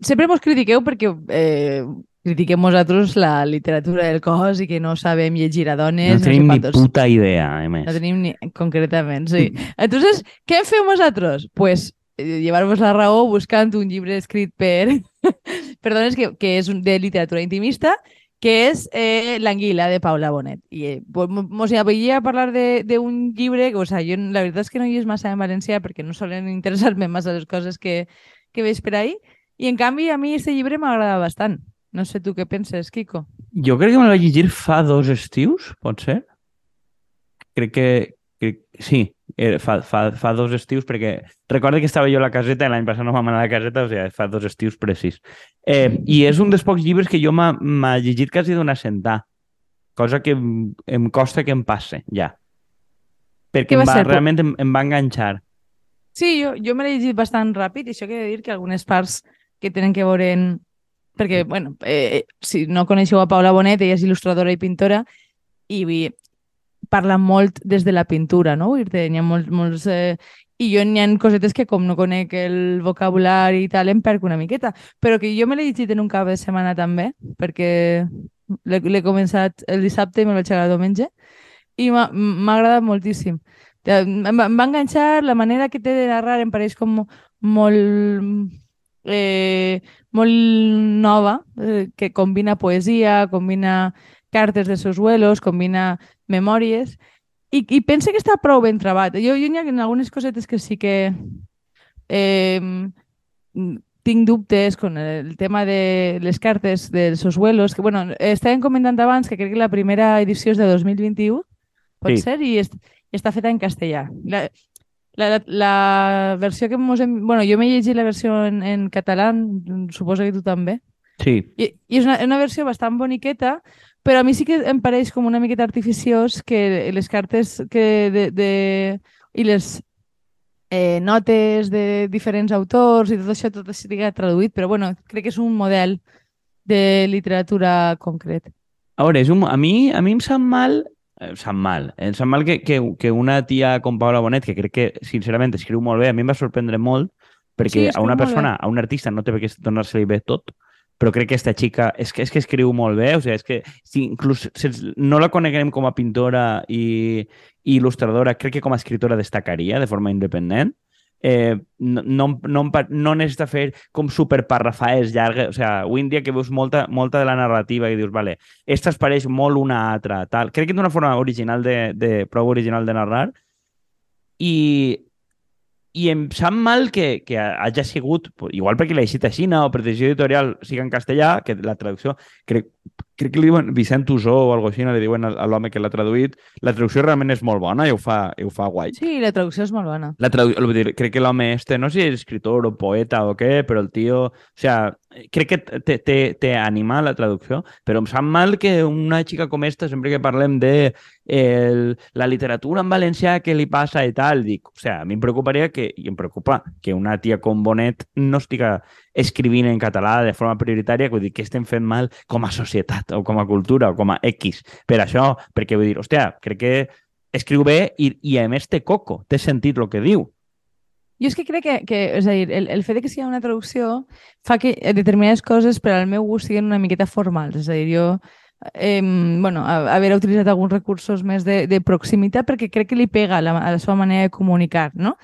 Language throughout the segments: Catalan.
sempre mos critiqueu perquè eh, critiquem nosaltres la literatura del cos i que no sabem llegir a dones. No tenim sé ni quantos. puta idea, a més. No tenim ni... concretament, sí. Entonces, què feu vosaltres? Pues eh, llevar-vos la raó buscant un llibre escrit per, per dones que, que és de literatura intimista que és eh, L'anguila, de Paula Bonet. I eh, mos a parlar de- d'un llibre que, o sea, jo la veritat és que no hi és massa en valencià perquè no solen interessar-me massa les coses que, que veig per ahí. I, en canvi, a mi aquest llibre m'agrada bastant. No sé tu què penses, Kiko. Jo crec que me vaig llegir fa dos estius, pot ser? Crec que, crec, sí, era fa, fa, fa dos estius, perquè recordo que estava jo a la caseta i l'any passat no vam anar a la caseta, o sigui, fa dos estius precís. Eh, I és un dels pocs llibres que jo m'ha llegit quasi d'una sentar, cosa que em, em costa que em passe, ja. Perquè Què va em va, ser? realment em, em va enganxar. Sí, jo, jo me l'he llegit bastant ràpid i això que he de dir que algunes parts que tenen que veure en... Perquè, bueno, eh, si no coneixeu a Paula Bonet, ella és il·lustradora i pintora i parla molt des de la pintura, no? Hi ha molts... molts eh... I jo n'hi ha cosetes que com no conec el vocabulari i tal, em perc una miqueta. Però que jo me l'he llegit en un cap de setmana també, perquè l'he començat el dissabte i me'l vaig acabar el diumenge i m'ha agradat moltíssim. Eh, em va enganxar, la manera que té de narrar em pareix com molt, eh, molt nova, eh, que combina poesia, combina cartes de seus vuelos, combina memòries, i, i pense que està prou ben trebat. Jo, jo hi ha algunes cosetes que sí que eh, tinc dubtes con el tema de les cartes dels seus vuelos, que, bueno, estàvem comentant abans que crec que la primera edició és de 2021, pot Sí. ser, i, est, i està feta en castellà. La, la, la, la versió que mos hem... Bueno, jo m'he llegit la versió en, en català, suposo que tu també. Sí, I, i és una, una versió bastant boniqueta, però a mi sí que em pareix com una miqueta artificiós que les cartes que de, de, i les eh, notes de diferents autors i tot això tot estigui traduït, però bueno, crec que és un model de literatura concret. A veure, és un... a, mi, a mi em sap mal sap mal. Em sap mal que, que, que una tia com Paula Bonet, que crec que, sincerament, escriu molt bé, a mi em va sorprendre molt, perquè Sí, a una persona, a un artista, no té per què donar-se-li bé tot, però crec que aquesta xica és que, és que escriu molt bé, o sigui, és que si inclús si no la coneguem com a pintora i, i il·lustradora, crec que com a escritora destacaria de forma independent. Eh, no, no, no, no necessita fer com superparrafaes llargues, o sigui, avui en dia que veus molta, molta de la narrativa i dius, vale, esta es pareix molt una altra, tal. Crec que té una forma original de, de prou original de narrar. I, i em sap mal que, que hagi sigut, igual perquè l'he llegit així, no, o per decisió editorial siga en castellà, que la traducció, crec, crec que li diuen Vicent Usó o alguna cosa així, li diuen a, l'home que l'ha traduït, la traducció realment és molt bona i ho fa, i ho fa guai. Sí, la traducció és molt bona. La tradu dir, crec que l'home este, no sé si és escritor o poeta o què, però el tio... O sea, crec que té, té, té ànima la traducció, però em sap mal que una xica com esta, sempre que parlem de el, la literatura en valencià, què li passa i tal, dic, o sea, a mi em preocuparia que, i em preocupa que una tia com Bonet no estiga escrivint en català de forma prioritària, vull dir, que estem fent mal com a societat o com a cultura o com a X. Per això, perquè vull dir, hòstia, crec que escriu bé i, i a més té coco, té sentit el que diu. Jo és que crec que, que és a dir, el, el fet de que sigui una traducció fa que determinades coses per al meu gust siguin una miqueta formals. És a dir, jo eh, bueno, haver utilitzat alguns recursos més de, de proximitat perquè crec que li pega la, a la seva manera de comunicar, no?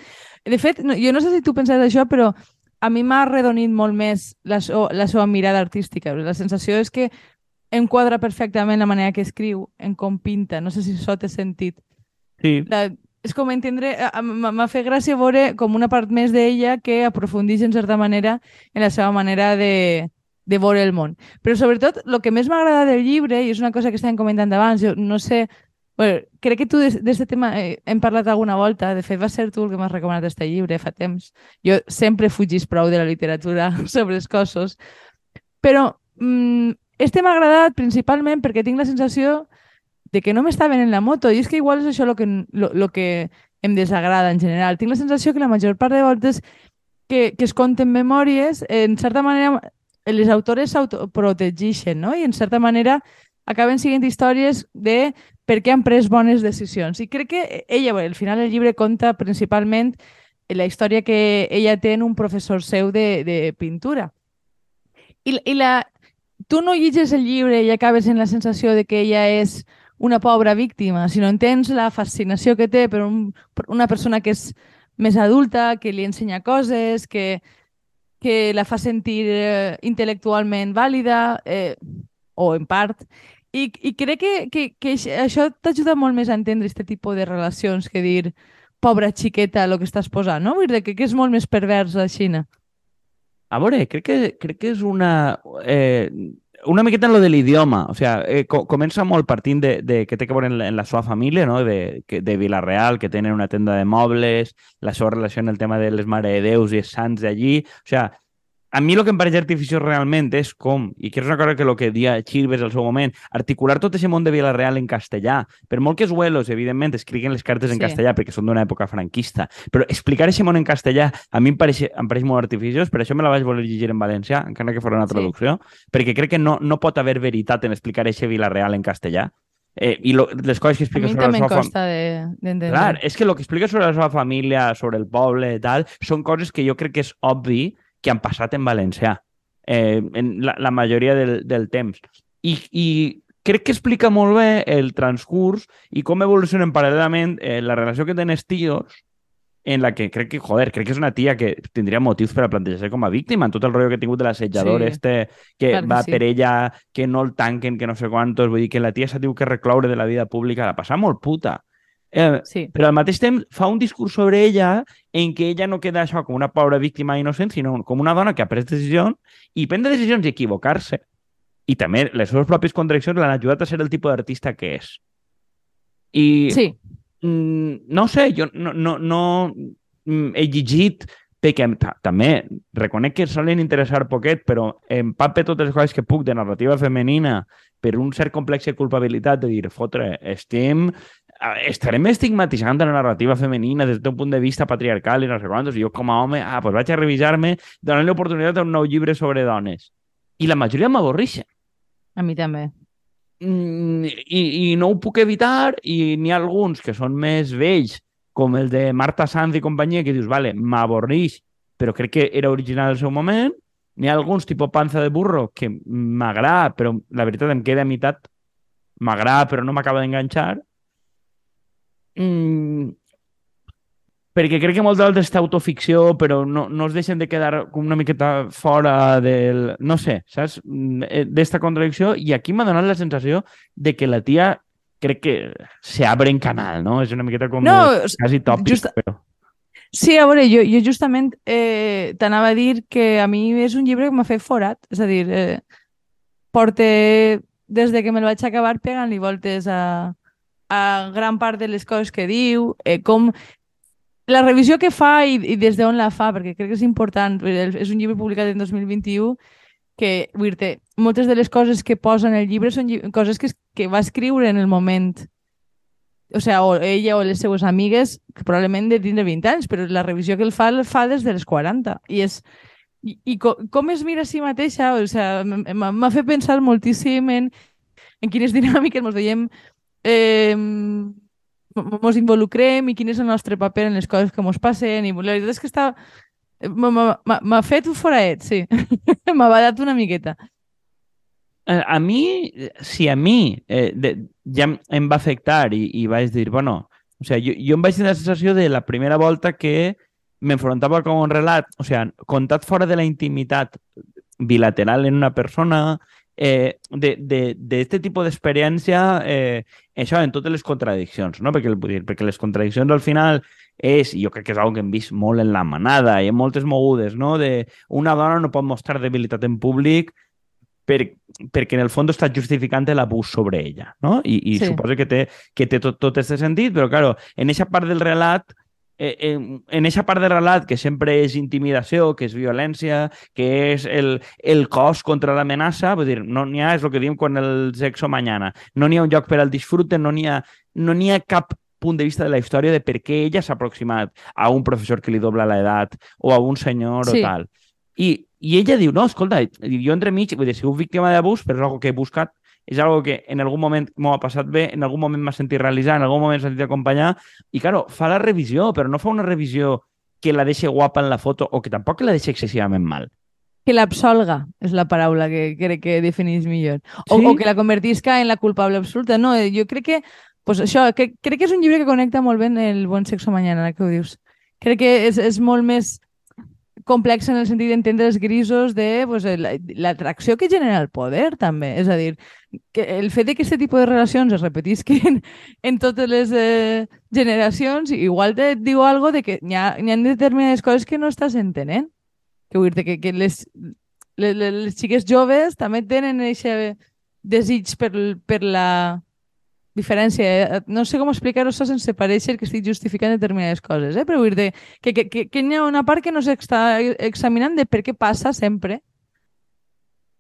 De fet, no, jo no sé si tu penses això, però a mi m'ha arredonit molt més la, so, la seva mirada artística. La sensació és que enquadra perfectament la manera que escriu, en com pinta. No sé si això té sentit. Sí, La, és com entendre, m'ha fet gràcia veure com una part més d'ella que aprofundeix en certa manera en la seva manera de, de veure el món. Però sobretot, el que més m'agrada del llibre, i és una cosa que estàvem comentant abans, jo no sé, bueno, crec que tu d'aquest tema eh, hem parlat alguna volta, de fet va ser tu el que m'has recomanat aquest llibre fa temps. Jo sempre fugis prou de la literatura sobre els cossos, però mm, este m'ha agradat principalment perquè tinc la sensació de que no m'estaven en la moto i és que igual és això el que, lo, lo que em desagrada en general. Tinc la sensació que la major part de voltes que, que es conten memòries, en certa manera les autores s'autoprotegeixen, no? I en certa manera acaben siguent històries de per què han pres bones decisions. I crec que ella, bé, al final el llibre conta principalment la història que ella té en un professor seu de, de pintura. I, i la... tu no llegis el llibre i acabes en la sensació de que ella és una pobra víctima, sinó entens la fascinació que té per, un, per una persona que és més adulta, que li ensenya coses, que, que la fa sentir eh, intel·lectualment vàlida, eh, o en part, i, i crec que, que, que això t'ajuda molt més a entendre aquest tipus de relacions que dir pobra xiqueta el que estàs posant, no? Vull dir que, que és molt més pervers la Xina. A veure, crec que, crec que és una... Eh, una miqueta en lo de l'idioma, o sea, eh, co comença molt partint de, de que té que veure en la, en la seva família, no? de, que, de Vilareal, que tenen una tenda de mobles, la seva relació en el tema de les Mare de Déus i els sants d'allí, o sea, a mi el que em pareix artificiós realment és com, i que és una cosa que el que dia Chilves al seu moment, articular tot aquest món de Villarreal en castellà. Per molt que els huelos, evidentment, escriguen les cartes en sí. castellà perquè són d'una època franquista, però explicar aquest món en castellà a mi em pareix, em pareix molt artificiós, per això me la vaig voler llegir en valencià, encara que fos una traducció, sí. perquè crec que no, no pot haver veritat en explicar aquest Villarreal en castellà. Eh, I lo, les coses que explica sobre la seva d'entendre. De, Clar, és que el que explica sobre la seva família, sobre el poble i tal, són coses que jo crec que és obvi que han passat en valencià eh, en la, la majoria del, del temps. I, I crec que explica molt bé el transcurs i com evolucionen paral·lelament eh, la relació que tenen els tios en la que crec que, joder, crec que és una tia que tindria motius per a plantejar-se com a víctima en tot el rotllo que ha tingut de l'assetjador sí, este que va que sí. per ella, que no el tanquen, que no sé quantos, vull dir que la tia s'ha tingut que recloure de la vida pública, la passa molt puta. Eh, sí. Però al mateix temps fa un discurs sobre ella en què ella no queda això com una pobra víctima innocent, sinó com una dona que ha pres decisions i prendre decisions i equivocar-se. I també les seves pròpies contradiccions l'han ajudat a ser el tipus d'artista que és. I sí. Mm, no sé, jo no, no, no he llegit perquè també reconec que solen interessar poquet, però empape totes les coses que puc de narrativa femenina per un cert complex de culpabilitat de dir, fotre, estem estarem estigmatitzant la narrativa femenina des d'un punt de vista patriarcal i no sé quantos, i jo com a home, ah, pues vaig a revisar-me, donant l'oportunitat d'un nou llibre sobre dones. I la majoria m'avorreixen. A mi també. Mm, i, I no ho puc evitar, i n'hi ha alguns que són més vells, com el de Marta Sanz i companyia, que dius, vale, m'avorreix, però crec que era original al seu moment. N'hi ha alguns, tipus Panza de Burro, que m'agrada, però la veritat em queda a meitat. M'agrada, però no m'acaba d'enganxar Mm, perquè crec que molt d'altres és autoficció, però no, no es deixen de quedar com una miqueta fora del... No sé, saps? Mm, eh, d'esta contradicció. I aquí m'ha donat la sensació de que la tia crec que se abre en canal, no? És una miqueta com no, quasi tòpic, just... però... Sí, a veure, jo, jo justament eh, t'anava a dir que a mi és un llibre que m'ha fet forat, és a dir, eh, porte des de que me'l vaig acabar pegant-li voltes a, a gran part de les coses que diu, eh, com la revisió que fa i, i des d'on la fa, perquè crec que és important, és un llibre publicat en 2021 que, vull dir moltes de les coses que posa en el llibre són coses que, que va escriure en el moment o sigui, o ella o les seues amigues, que probablement de tindre 20 anys, però la revisió que el fa, el fa des de les 40. I és, i, i com, com es mira a si mateixa, o sigui, m'ha fet pensar moltíssim en, en quines dinàmiques ens veiem eh, mos involucrem i quin és el nostre paper en les coses que ens passen. I la veritat és que està... M'ha fet un foraet, sí. M'ha badat una miqueta. A, a mi, si a mi eh, de, ja em va afectar i, i vaig dir, bueno, o sea, jo, jo em vaig tenir la sensació de la primera volta que m'enfrontava com un relat, o sea, contat fora de la intimitat bilateral en una persona, eh, de, de, de este d'experiència, eh, això en totes les contradiccions, no? perquè, dir, perquè les contradiccions al final és, i jo crec que és una que hem vist molt en la manada i en moltes mogudes, no? de una dona no pot mostrar debilitat en públic per, perquè en el fons està justificant l'abús sobre ella, no? I, i sí. suposo que té, que té tot, tot aquest sentit, però, claro, en aquesta part del relat en, en esa part de relat que sempre és intimidació, que és violència, que és el, el cos contra l'amenaça, vull dir, no n'hi ha, és el que diem quan el sexo mañana, no n'hi ha un lloc per al disfrute, no n'hi ha, no ha cap punt de vista de la història de per què ella s'ha aproximat a un professor que li dobla l'edat o a un senyor sí. o tal. I, I ella diu, no, escolta, jo entremig, vull dir, si sigut víctima d'abús, però és una que he buscat és algo que en algun moment m'ho ha passat bé, en algun moment m'ha sentit realitzar, en algun moment m'ha sentit acompanyar, i, claro, fa la revisió, però no fa una revisió que la deixi guapa en la foto o que tampoc la deixi excessivament mal. que l'absolga és la paraula que crec que definís millor. O, Sí? o que la convertisca en la culpable absoluta. No, eh, jo crec que, pues això, que, crec que és un llibre que connecta molt bé el Bon Sexo Mañana, que ho dius. Crec que és, és molt més complex en el sentit d'entendre els grisos de pues, la- l'atracció que genera el poder, també. És a dir, que el fet que aquest tipus de relacions es repetisquen en totes les eh, generacions, igual te diu algo de que hi ha, ha determinades coses que no estàs entenent. Que vull dir que, que les, les, les xiques joves també tenen aquest desig per, per la diferència. eh? No sé com explicar-ho això sense parèixer que estic justificant determinades coses, eh? però vull dir que, que, que, que hi ha una part que no s'està examinant de per què passa sempre.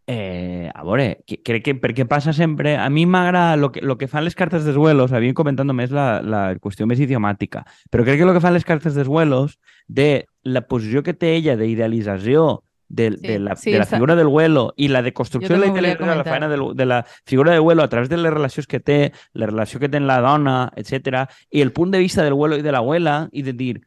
Eh, a veure, crec que perquè passa sempre... A mi m'agrada lo que, lo que fan les cartes desvuelos, havia comentant més la, la qüestió més idiomàtica, però crec que el que fan les cartes desvuelos de la posició que té ella d'idealització de, Sí, de, la, sí, de la figura del vuelo i la deconstrucció Jo de la idealització de la feina del, de la figura del vuelo a través de les relacions que té, la relació que té la dona, etc i el punt de vista del vuelo i de l'abuela i de dir,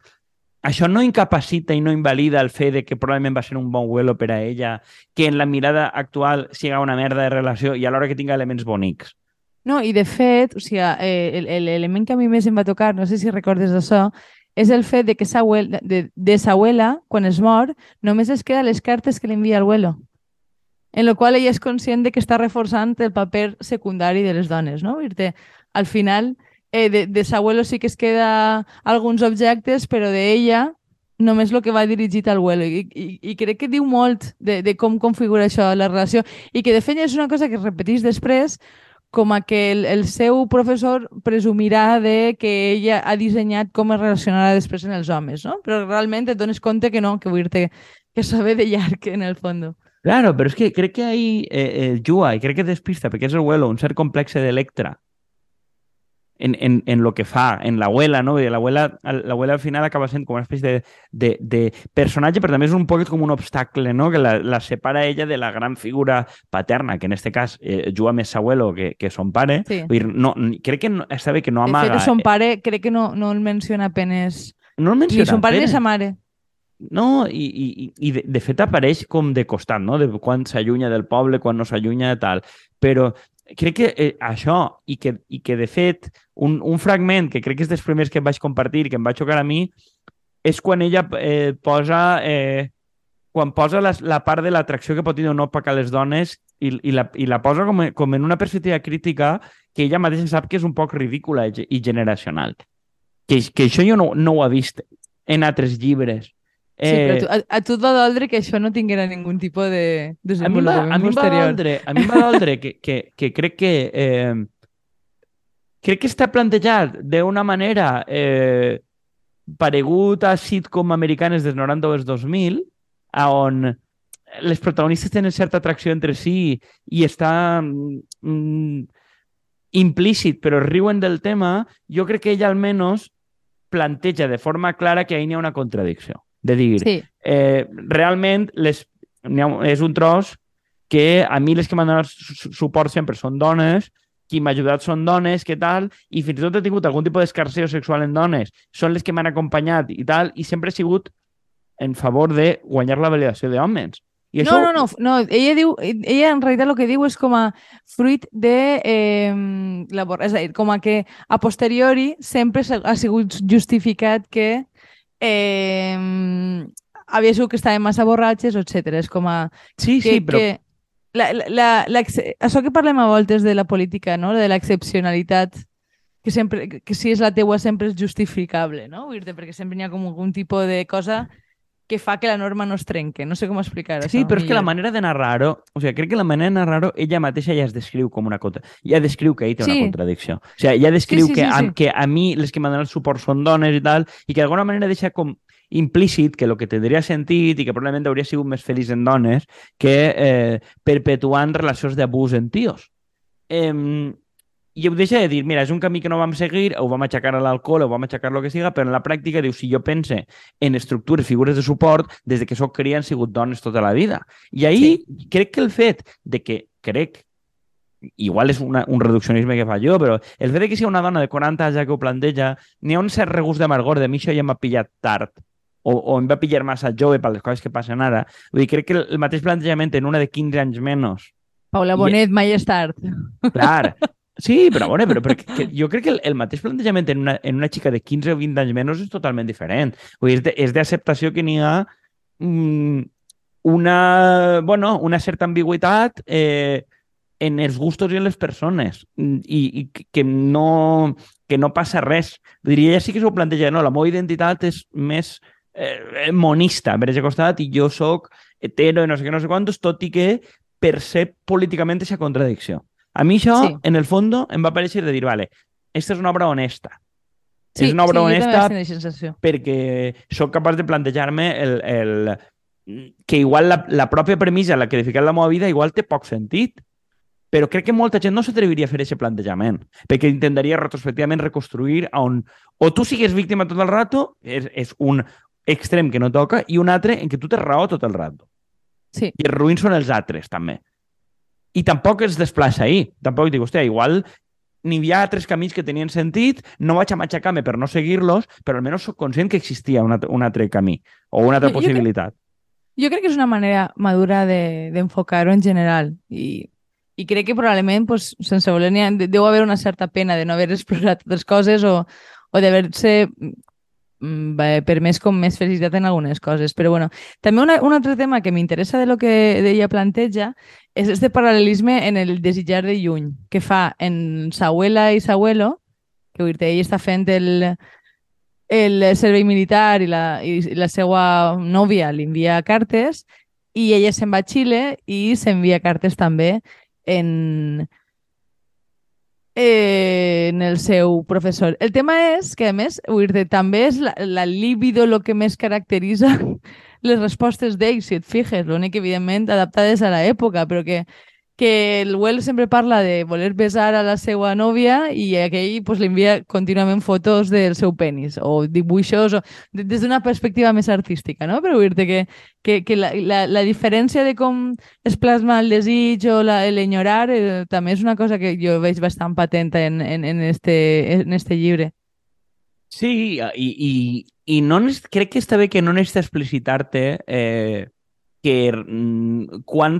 això no incapacita i no invalida el fet de que probablement va ser un bon vuelo per a ella, que en la mirada actual siga una merda de relació i alhora que tinga elements bonics. No, i de fet, o sigui, eh, el- el- l'element que a mi més em va tocar, no sé si recordes això, és el fet de que sa abuela, de, de sa abuela, quan es mor, només es queda les cartes que li envia el abuelo. En lo qual ella és conscient de que està reforçant el paper secundari de les dones, no? Dir-te, al final, eh, de, de sa abuelo sí que es queda alguns objectes, però de ella només el que va dirigit al abuelo. I, i, i crec que diu molt de, de com configura això la relació i que de fet és una cosa que es repeteix després com a que el, el seu professor presumirà de que ella ha dissenyat com es relacionarà després en els homes, no? Però realment et dones compte que no, que vull dir que sabe de llarg en el fons. Claro, però és que crec que ahí eh, eh, juga i crec que despista, perquè és el vuelo, un cert complexe d'Electra en, en, en lo que fa, en l'abuela, no? I L'abuela l'abuela al final acaba sent com una espècie de, de, de personatge, però també és un poc com un obstacle, no? Que la, la separa ella de la gran figura paterna, que en este cas eh, juga més abuelo que, que son pare. Sí. Vull dir, no, crec que no, està bé que no De amaga... fet, son pare crec que no, no el menciona apenes... no el Ni menciona son pare ni apenas. sa mare. No, i, i- i de, de fet apareix com de costat, no? De quan s'allunya del poble, quan no s'allunya, tal. Però crec que eh, això, i que, i que de fet un, un fragment que crec que és dels primers que em vaig compartir, que em va xocar a mi, és quan ella eh, posa... Eh, quan posa la, la part de l'atracció que pot tenir o no per a les dones i, i, la, i la posa com, com en una perspectiva crítica que ella mateixa sap que és un poc ridícula i, ge- i generacional. Que, que això jo no, no ho he vist en altres llibres. Sí, però a tu, a, a tu et va doldre que això no tinguera ningun tipus de a mi, va, desenvolupament a mi doldre, a mi em va doldre que, que, que crec que eh, crec que està plantejat d'una manera eh, paregut a sitcom americanes dels 90 o els 2000 a on les protagonistes tenen certa atracció entre si i està mm, implícit però riuen del tema, jo crec que ella almenys planteja de forma clara que ahí n'hi ha una contradicció. De dir, Sí, eh, realment les, ha, és un tros que a mi les que m'han donat su- su- suport sempre són dones, qui m'ha ajudat són dones, què tal, i fins i tot he tingut algun tipus d'escarceo sexual en dones, són les que m'han acompanyat i tal, i sempre he sigut en favor de guanyar la validació d'homes. I no, no, no, no, ella diu, ella en realitat el que diu és com a fruit de eh, la, és a dir, com a que a posteriori sempre ha sigut justificat que eh, havia sigut que estaven massa borratxes, etc. És com a Sí, que, sí, però... que la, la, la, això que parlem a voltes de la política, no? de l'excepcionalitat, que, sempre, que si és la teua sempre és justificable, no? Vull dir perquè sempre hi ha com algun tipus de cosa que fa que la norma no es trenque. No sé com explicar Sí, però és que la manera de narrar-ho, o sigui, crec que la manera de narrar-ho, ella mateixa ja es descriu com una contra... Ja descriu que ell té Sí. una contradicció. O sigui, ja descriu sí, que, sí, a, sí. que a mi les que m'han donat suport són dones i tal, i que d'alguna manera deixa com implícit que el que tindria sentit i que probablement hauria sigut més feliç en dones que eh, perpetuant relacions d'abús en tios. Eh, i ho deixa de dir, mira, és un camí que no vam seguir, ho vam aixecar a l'alcohol, ho vam aixecar el que siga, però en la pràctica diu, si jo pense en estructures, figures de suport, des de que sóc cria han sigut dones tota la vida. I ahí sí. crec que el fet de que, crec, igual és una, un reduccionisme que fa jo, però el fet de que sigui una dona de 40 anys ja que ho planteja, n'hi ha un cert regust d'amargor de mi això ja m'ha pillat tard o, o em va pillar massa jove per les coses que passen ara. Vull dir, crec que el, mateix plantejament en una de 15 anys menys Paula Bonet, mai és tard. Clar. Sí, però, bueno, però, però que, jo crec que el, el mateix plantejament en una, en una xica de 15 o 20 anys menys és totalment diferent. Vull dir, és d'acceptació que n'hi ha mm, una, bueno, una certa ambigüitat eh, en els gustos i en les persones mm, i, i que no, que no passa res. Diria, ella sí que s'ho planteja, no, la meva identitat és més eh, monista, per aquest costat, i jo sóc hetero i no sé què, no sé quantos, tot i que percep políticament aquesta contradicció. A mi això, sí. en el fons, em va pareixer de dir, vale, esta és una obra honesta. Sí, és una obra sí, honesta perquè sóc capaç de plantejar-me el, el, que igual la, la pròpia premissa la que he ficat la meva vida igual té poc sentit, però crec que molta gent no s'atreviria a fer aquest plantejament, perquè intentaria retrospectivament reconstruir on o tu sigues víctima tot el rato, és, és un extrem que no toca, i un altre en què tu tens raó tot el rato. Sí. I els ruïns són els altres, també. I tampoc es desplaça ahir. Tampoc dic, hòstia, igual n'hi havia altres camins que tenien sentit, no vaig a matxacar-me per no seguir-los, però almenys sóc conscient que existia un, altre, un altre camí o una altra Jo- jo possibilitat. Jo crec que és una manera madura de- d'enfocar-ho en general i, i crec que probablement, pues, sense voler ni... deu haver una certa pena de no haver explorat les coses o, o d'haver-se permès com més felicitat en algunes coses. Però bueno, també una, un altre tema que m'interessa de lo que ella planteja és este paral·lelisme en el desitjar de lluny que fa en Sahuela i Sahuelo, que dir, ell està fent el, el servei militar i la, i la seva nòvia li envia cartes i ella se'n va a Xile i s'envia cartes també en, eh, en el seu professor. El tema és que, a més, dir, també és la, la libido el que més caracteritza les respostes d'ell, si et fixes, l'únic, evidentment, adaptades a l'època, però que, que el Well sempre parla de voler besar a la seva nòvia i aquell pues, li envia contínuament fotos del seu penis o dibuixos o, de- des d'una perspectiva més artística, no? Però vull dir que, que, que la, la, la diferència de com es plasma el desig o l'enyorar eh, també és una cosa que jo veig bastant patent en, en, en, este, en este llibre. Sí, i, i, i no crec que està bé que no necessita explicitar-te eh, que mm, quant,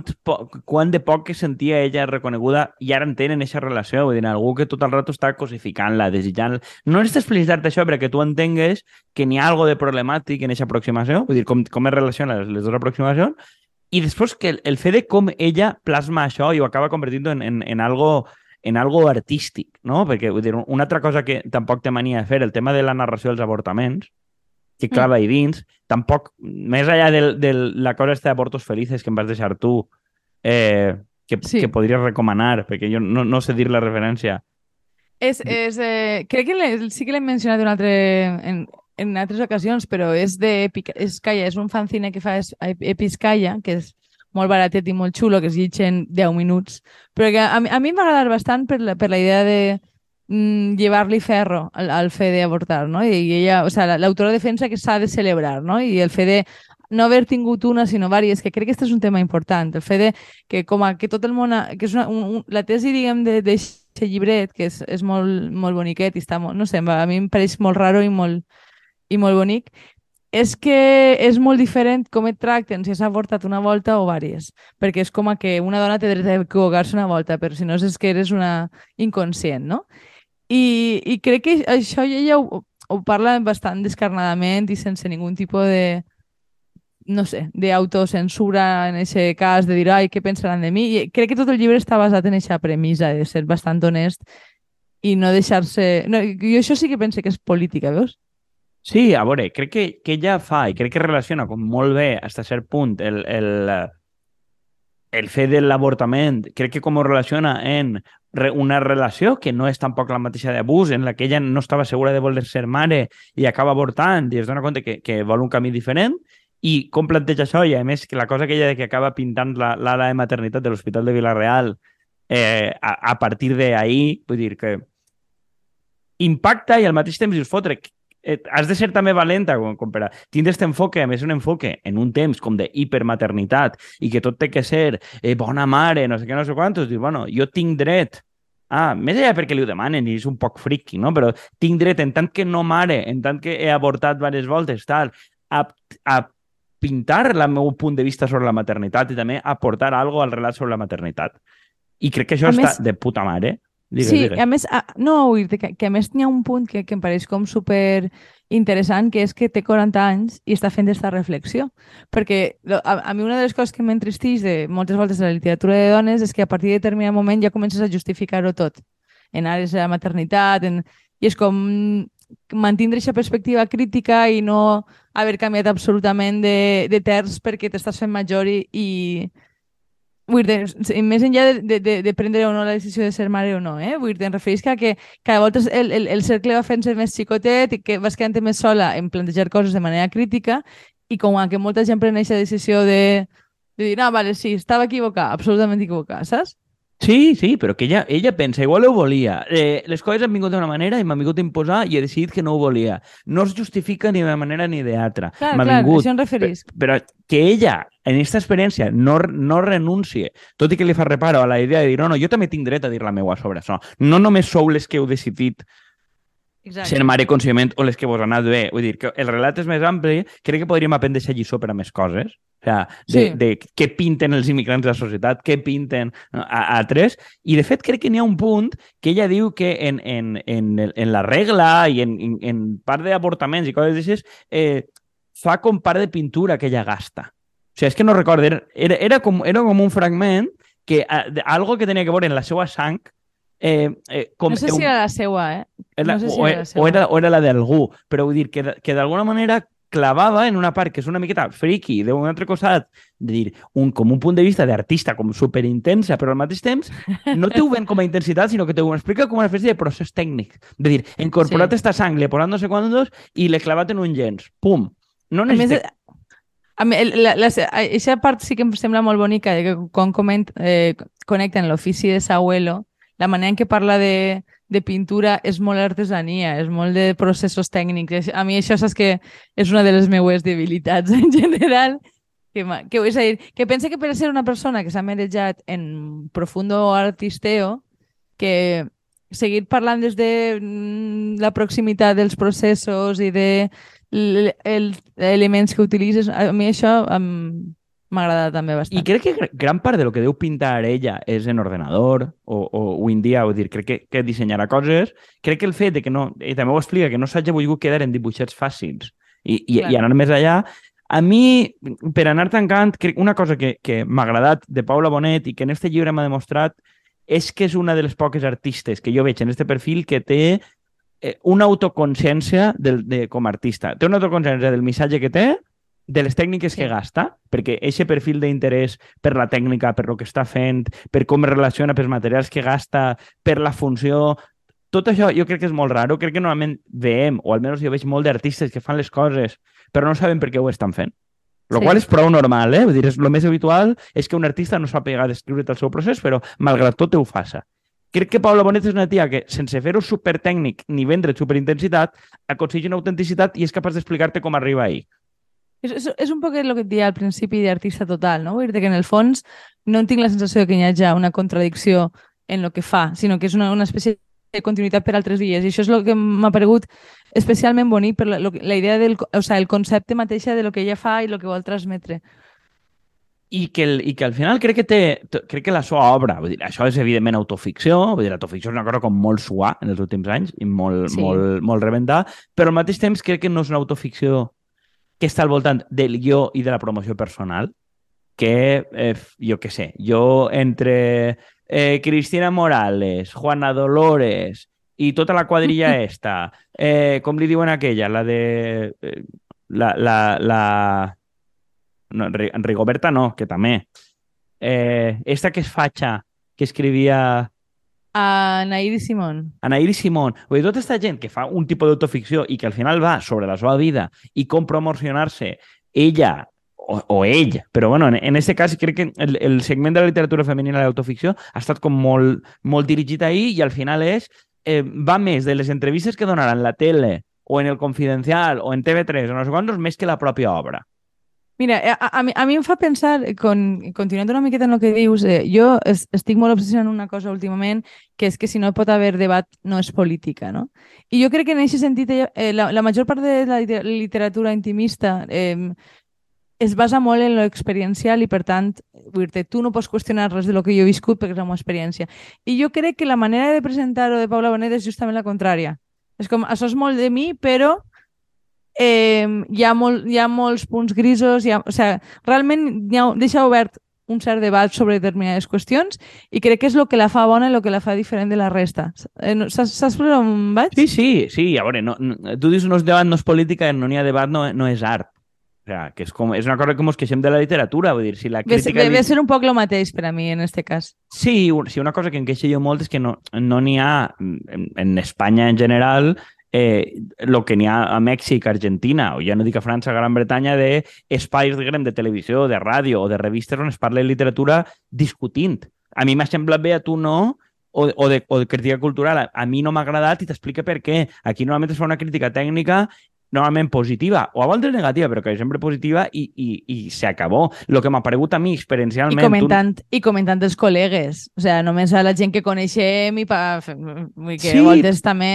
quant de poc que sentia ella reconeguda i ara entenen aquesta relació, vull dir, algú que tot el rato està cosificant-la, desitjant No necessita explicitar-te això perquè tu entengues que n'hi ha algo de problemàtic en aquesta aproximació, vull dir, com, com es relacionen les, les dues aproximacions, i després que el, el fet de com ella plasma això i ho acaba convertint en, en, en algo en algo artístic, no? Perquè, vull dir, una altra cosa que tampoc té mania de fer, el tema de la narració dels avortaments, que clava mm. ahí dins, tampoc, més enllà de, de la cosa esta d'abortos felices que em vas deixar tu, eh, que, Sí. que podries recomanar, perquè jo no, no sé dir la referència. És, és, eh, crec que sí que l'hem mencionat un altre, en, en altres ocasions, però és de Episcaya, és un fanzine que fa es- Episcaya, que és molt baratet i molt xulo, que es llig en 10 minuts, però que a, a mi m'ha agradat bastant per la, per la idea de mm, llevar-li ferro al, al fe d'avortar, no? I, ella, o sea, la- l'autora defensa que s'ha de celebrar, no? I el fe de no haver tingut una, sinó diverses, que crec que aquest és un tema important, el fet de que com a que tot el món, ha- que és una, un, un, la tesi, diguem, de, de llibret, que és, és molt, molt boniquet i està molt, no sé, a mi em pareix molt raro i molt, i molt bonic, és que és molt diferent com et tracten si has avortat una volta o vàries, perquè és com a que una dona té dret a equivocar-se una volta, però si no és que eres una inconscient, no? I, i crec que això ella ho, ho parla bastant descarnadament i sense ningun tipus de, no sé, d'autocensura en aquest cas, de dir, ai, què pensaran de mi? I crec que tot el llibre està basat en aquesta premissa de ser bastant honest i no deixar-se... No, jo això sí que penso que és política, veus? Sí, a veure, crec que, que ella fa i crec que relaciona com molt bé fins a cert punt el, el, el fet de l'avortament, crec que com ho relaciona en una relació que no és tampoc la mateixa d'abús, en la que ella no estava segura de voler ser mare i acaba avortant i es dona compte que, que vol un camí diferent i com planteja això? I a més que la cosa que ella de que acaba pintant l'ala la, de maternitat de l'Hospital de Vilareal eh, a, a partir d'ahir, vull dir que impacta i al mateix temps dius, fotre, eh, has de ser també valenta com, com per a tindre aquest enfoque, a més un enfoque en un temps com de hipermaternitat i que tot té que ser eh, bona mare, no sé què, no sé quantos, dius, bueno, jo tinc dret Ah, més allà perquè li ho demanen i és un poc friki, no? Però tinc dret, en tant que no mare, en tant que he avortat diverses voltes, tal, a, a pintar el meu punt de vista sobre la maternitat i també aportar algo al relat sobre la maternitat. I crec que això A està més- de puta mare. Digues, sí, digues. a més, a, no, que, que a més n'hi ha un punt que, que em pareix com super interessant, que és que té 40 anys i està fent aquesta reflexió. Perquè a, a mi una de les coses que m'entristeix de moltes voltes de la literatura de dones és que a partir de determinat moment ja comences a justificar-ho tot. En àrees de la maternitat, en... i és com mantindre aquesta perspectiva crítica i no haver canviat absolutament de, de terç perquè t'estàs fent major i, i Vull dir, més enllà de, de, de, de prendre o no la decisió de ser mare o no, eh? Vull dir, em refereix que, que cada volta el, el, el cercle va fent-se més xicotet i que vas quedant més sola en plantejar coses de manera crítica i com que molta gent pren aquesta decisió de, de dir, no, vale, sí, estava equivocat, absolutament equivocat, saps? Sí, sí, però que ella, ella pensa, igual ho volia. Eh, les coses han vingut d'una manera i m'han vingut a imposar i he decidit que no ho volia. No es justifica ni d'una manera ni d'altra. Clar, M'ha clar, vingut. això em referís. Però que ella, en aquesta experiència, no, no renuncie, tot i que li fa reparo a la idea de dir, no, no, jo també tinc dret a dir la meua sobre això. No només sou les que heu decidit Exacte. ser mare conscient o les que vos ha anat bé. Vull dir, que el relat és més ampli, crec que podríem aprendre aquesta lliçó per a més coses. O sigui, de, Sí. de què pinten els immigrants de la societat, què pinten a, a altres. I, de fet, crec que n'hi ha un punt que ella diu que en, en, en, en la regla i en, en, en part d'avortaments i coses d'aixes, eh, fa com part de pintura que ella gasta. O sigui, és que no recordo, era, era, era, com, era com un fragment que eh, de- algo que tenia que veure en la seva sang eh, eh, com No sé si era la seua, eh? era, no sé si o, era la o, seva. era, o era la d'algú, però vull dir que, que d'alguna manera clavava en una part que és una miqueta friki d'un altre costat, de dir, un, com un punt de vista d'artista com superintensa, però al mateix temps no te ho ven com a intensitat, sinó que te ho explica com una espècie de procés tècnic. De dir, incorporat Sí. esta sang, le he posat no sé quantos i l'he clavat en un gens. Pum. No A més, necessita... a mi, la, la, aquesta part sí que em sembla molt bonica, de que quan coment, eh, connecten l'ofici de Sahuelo, la manera en què parla de, de pintura és molt artesania, és molt de processos tècnics. A mi això saps que és una de les meues debilitats en general, que, que, és a dir, que pense que per ser una persona que s'ha merejat en profundo artisteo, que seguir parlant des de mm, la proximitat dels processos i de l- el, elements que utilitzes, a mi això em- m'ha agradat també bastant. I crec que gr- gran part de lo que deu pintar ella és en ordenador o, o avui en dia, vull dir, crec que, que dissenyarà coses. Crec que el fet de que no, i també ho explica, que no s'hagi volgut quedar en dibuixets fàcils i, i, Clar. i anar més allà, a mi, per anar tancant, crec una cosa que, que m'ha agradat de Paula Bonet i que en este llibre m'ha demostrat és que és una de les poques artistes que jo veig en este perfil que té eh, una autoconsciència del, de, com a artista. Té una autoconsciència del missatge que té, de les tècniques Sí. que gasta, perquè aquest perfil d'interès per la tècnica, per lo que està fent, per com es relaciona, pels materials que gasta, per la funció... Tot això jo crec que és molt raro. Crec que normalment veiem, o almenys jo veig molt d'artistes que fan les coses, però no saben per què ho estan fent. Lo Sí. qual és prou normal, eh? Vull dir, és, lo més habitual és que un artista no sàpiga descriure el seu procés, però malgrat tot ho faça. Crec que Paula Bonet és una tia que, sense fer-ho supertècnic ni vendre superintensitat, aconsegueix una autenticitat i és capaç d'explicar-te com arriba ahí. És, és, és un poc el que et deia al principi d'artista total, no? Vull dir que en el fons no tinc la sensació de que hi hagi una contradicció en el que fa, sinó que és una, una espècie de continuïtat per altres vies. I això és el que m'ha paregut especialment bonic per la, la idea del, o sea, el concepte mateixa de lo que ella fa i el que vol transmetre. I que, el, i que al final crec que té, crec que la seva obra, vull dir, això és evidentment autoficció, vull dir, l'autoficció és una cosa com molt suà en els últims anys i molt, Sí. molt, molt rebentar, però al mateix temps crec que no és una autoficció que està al voltant del guió i de la promoció personal, que, eh, jo què sé, jo entre eh, Cristina Morales, Juana Dolores i tota la quadrilla esta, eh, com li diuen aquella, la de... Eh, la, la, la... No, Ri- Rigoberta no, que també. Eh, esta que és fatxa, que escrivia A Naidi Simón. Anaïri Simón. Vull dir, tota aquesta gent que fa un tipus d'autoficció i que al final va sobre la seva vida i com promocionar-se ella o, o ell, però bueno, en, en aquest cas crec que el, el segment de la literatura femenina de l'autoficció ha estat com molt, molt dirigit ahir i al final és, eh, va més de les entrevistes que donaran la tele o en el Confidencial o en TV3 o no sé quantos, més que la pròpia obra. Mira, a, a, mi, a mi em fa pensar, con, continuant una miqueta en el que dius, eh, jo es, estic molt obsessionat en una cosa últimament, que és que si no pot haver debat no és política, no? I jo crec que en aquest sentit eh, la, la major part de la literatura intimista eh, es basa molt en lo experiencial i, per tant, dir tu no pots qüestionar res de lo que jo he viscut perquè és la meva experiència. I jo crec que la manera de presentar-ho de Paula Bonet és justament la contrària. És com, això és molt de mi, però eh, hi, ha molt, hi ha molts punts grisos, hi ha, o sigui, realment ha, deixa obert un cert debat sobre determinades qüestions i crec que és el que la fa bona i el que la fa diferent de la resta. Eh, saps, saps per on vaig? Sí, sí, sí. A veure, no, no, tu dius no és debat, no és política, no n'hi ha debat, no, no és art. O sea, que és, com, és una cosa que ens queixem de la literatura, vull dir, si la crítica... Deve ser un poc el mateix per a mi, en este cas. Sí, sí, una cosa que em queixo jo molt és que no n'hi no ha, en, en Espanya en general, eh, lo que n'hi ha a Mèxic, Argentina, o ja no dic a França, Gran Bretanya, de espais diguem, de televisió, de ràdio o de revistes on es parla de literatura discutint. A mi m'ha semblat bé, a tu no, o, o, de, o de crítica cultural. A, mi no m'ha agradat i t'explica per què. Aquí normalment es fa una crítica tècnica normalment positiva, o a voltes negativa, però que sempre positiva, i, i, i s'acabó. El que m'ha paregut a mi experiencialment... I comentant, tu... i comentant els col·legues, o sigui, només a la gent que coneixem i pa... que sí. a voltes també...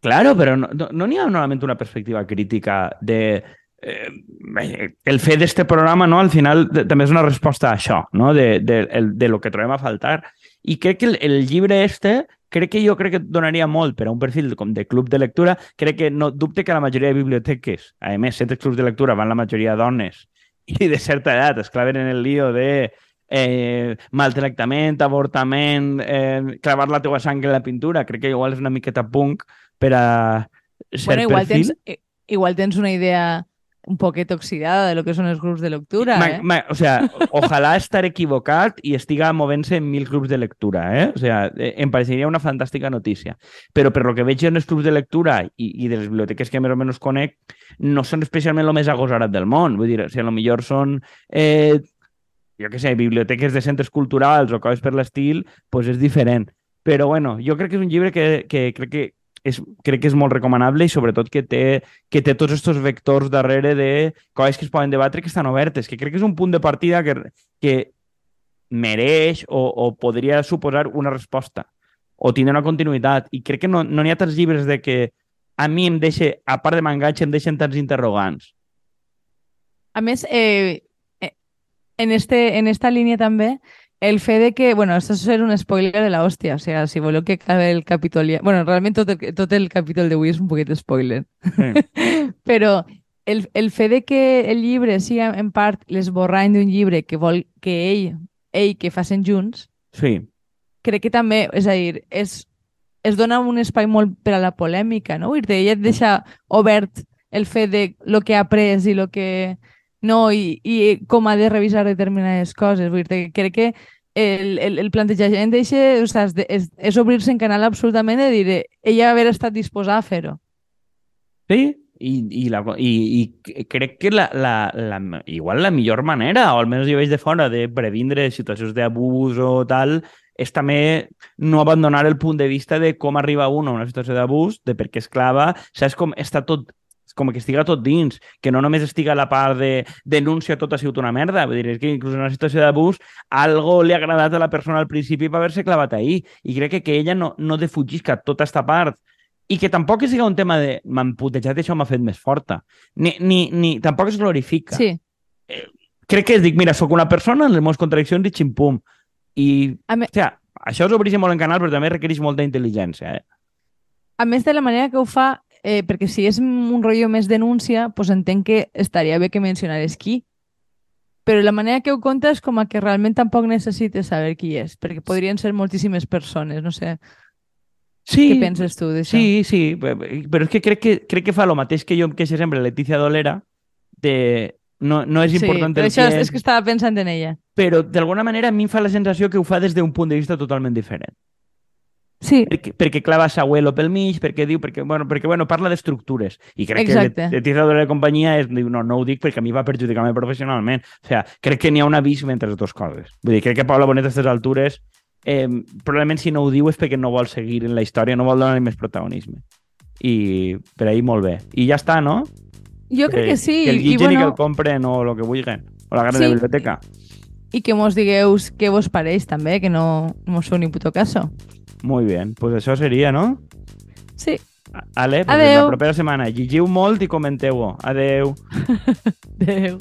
Claro, però no n'hi no, no ha normalment una perspectiva crítica de... Eh, el fet d'este programa, no, al final, de, també és una resposta a això, no? de, de, de, de lo que trobem a faltar. I crec que el, el llibre este, crec que jo crec que donaria molt per a un perfil com de club de lectura. Crec que no dubte que la majoria de biblioteques, a més, set clubs de lectura van la majoria dones i de certa edat es claven en el lío de eh, maltractament, avortament, eh, clavar la teua sang en la pintura. Crec que igual és una miqueta punk, per a ser bueno, igual perfil. Tens, igual tens una idea un poquet oxidada de lo que són els grups de lectura, ma, eh? Ma, o sea, ojalà estar equivocat i estiga movent-se en mil grups de lectura, eh? O sea, eh, em pareixeria una fantàstica notícia. Però per lo que veig en els clubs de lectura i, i de les biblioteques que més o menys conec, no són especialment el més agosarat del món. Vull dir, o sigui, a lo millor són eh, jo què sé, biblioteques de centres culturals o coses per l'estil, pues és diferent. Però bueno, jo crec que és un llibre que, que crec que és, crec que és molt recomanable i sobretot que té, que té tots aquests vectors darrere de coses que es poden debatre que estan obertes, que crec que és un punt de partida que, que mereix o, o podria suposar una resposta o tindre una continuïtat. I crec que no n'hi no ha tants llibres de que a mi em deixa, a part de m'enganxa, em deixen tants interrogants. A més, eh, eh en, este, en esta línia també, el fe de que, bueno, esto es un spoiler de la hostia, o sea, si voleu que acabe el capítol... Ja... Bueno, realment tot el, tot el capítol d'avui és un poquet spoiler. Mm. Però el, el fe de que el llibre sigui en part l'esborrany d'un llibre que vol que ell, ell que facin junts, sí. crec que també, és a dir, és, es dona un espai molt per a la polèmica, no? Vull dir, ella et deixa obert el fet de lo que ha après i lo que no? I, i com ha de revisar determinades coses. Vull dir, crec que el, el, el plantejament d'això o és, és obrir-se en canal absolutament de dir ella haver estat disposada a fer-ho. Sí, i, i, la, i, i crec que la, la, la, igual la millor manera, o almenys jo veig de fora, de previndre situacions d'abús o tal, és també no abandonar el punt de vista de com arriba un a una situació d'abús, de per què esclava, saps com està tot com que estiga tot dins, que no només estiga la part de denúncia tot ha sigut una merda, vull dir, és que inclús en una situació d'abús algo li ha agradat a la persona al principi per haver-se clavat ahir, i crec que, que ella no, no defugisca tota aquesta part i que tampoc siga un tema de m'han putejat i això m'ha fet més forta. Ni, ni, ni, tampoc es glorifica. Sí. Eh, crec que dic, mira, sóc una persona en les meves contradiccions i ximpum. I, me... o sigui, això és obrir molt en canal, però també requereix molta intel·ligència. Eh? A més de la manera que ho fa, eh, perquè si és un rotllo més denúncia, pues entenc que estaria bé que mencionares qui. Però la manera que ho conta és com a que realment tampoc necessites saber qui és, perquè podrien ser moltíssimes persones, no sé. Sí, Què penses tu d'això? Sí, sí, però és que crec que, crec que fa el mateix que jo em queixo sempre Letícia Dolera, de no, no és important sí, el això que és, és que estava pensant en ella. Però d'alguna manera a mi em fa la sensació que ho fa des d'un punt de vista totalment diferent. Sí. Perquè, perquè clava Sauelo pel mig, perquè diu, perquè, bueno, perquè, bueno, parla d'estructures. I crec Exacte. que l'etiquetadora de la companyia és, diu, no, no ho dic perquè a mi va perjudicar-me professionalment. O sea, crec que n'hi ha un abisme entre les dues coses. Vull dir, crec que Paula Bonet a aquestes altures, eh, probablement si no ho diu és perquè no vol seguir en la història, no vol donar-li més protagonisme. I per ahir molt bé. I ja està, no? Jo crec eh, que sí. Que el llitgen i, bueno... i que el compren o el que vulguen. O la gana sí. de biblioteca. I que mos digueu què vos pareix també, que no mos feu ni puto caso. Muy bien, pues això seria, no? Sí. Ale, pues la propera setmana llegiu molt i comenteu-ho. Adeu. Adeu.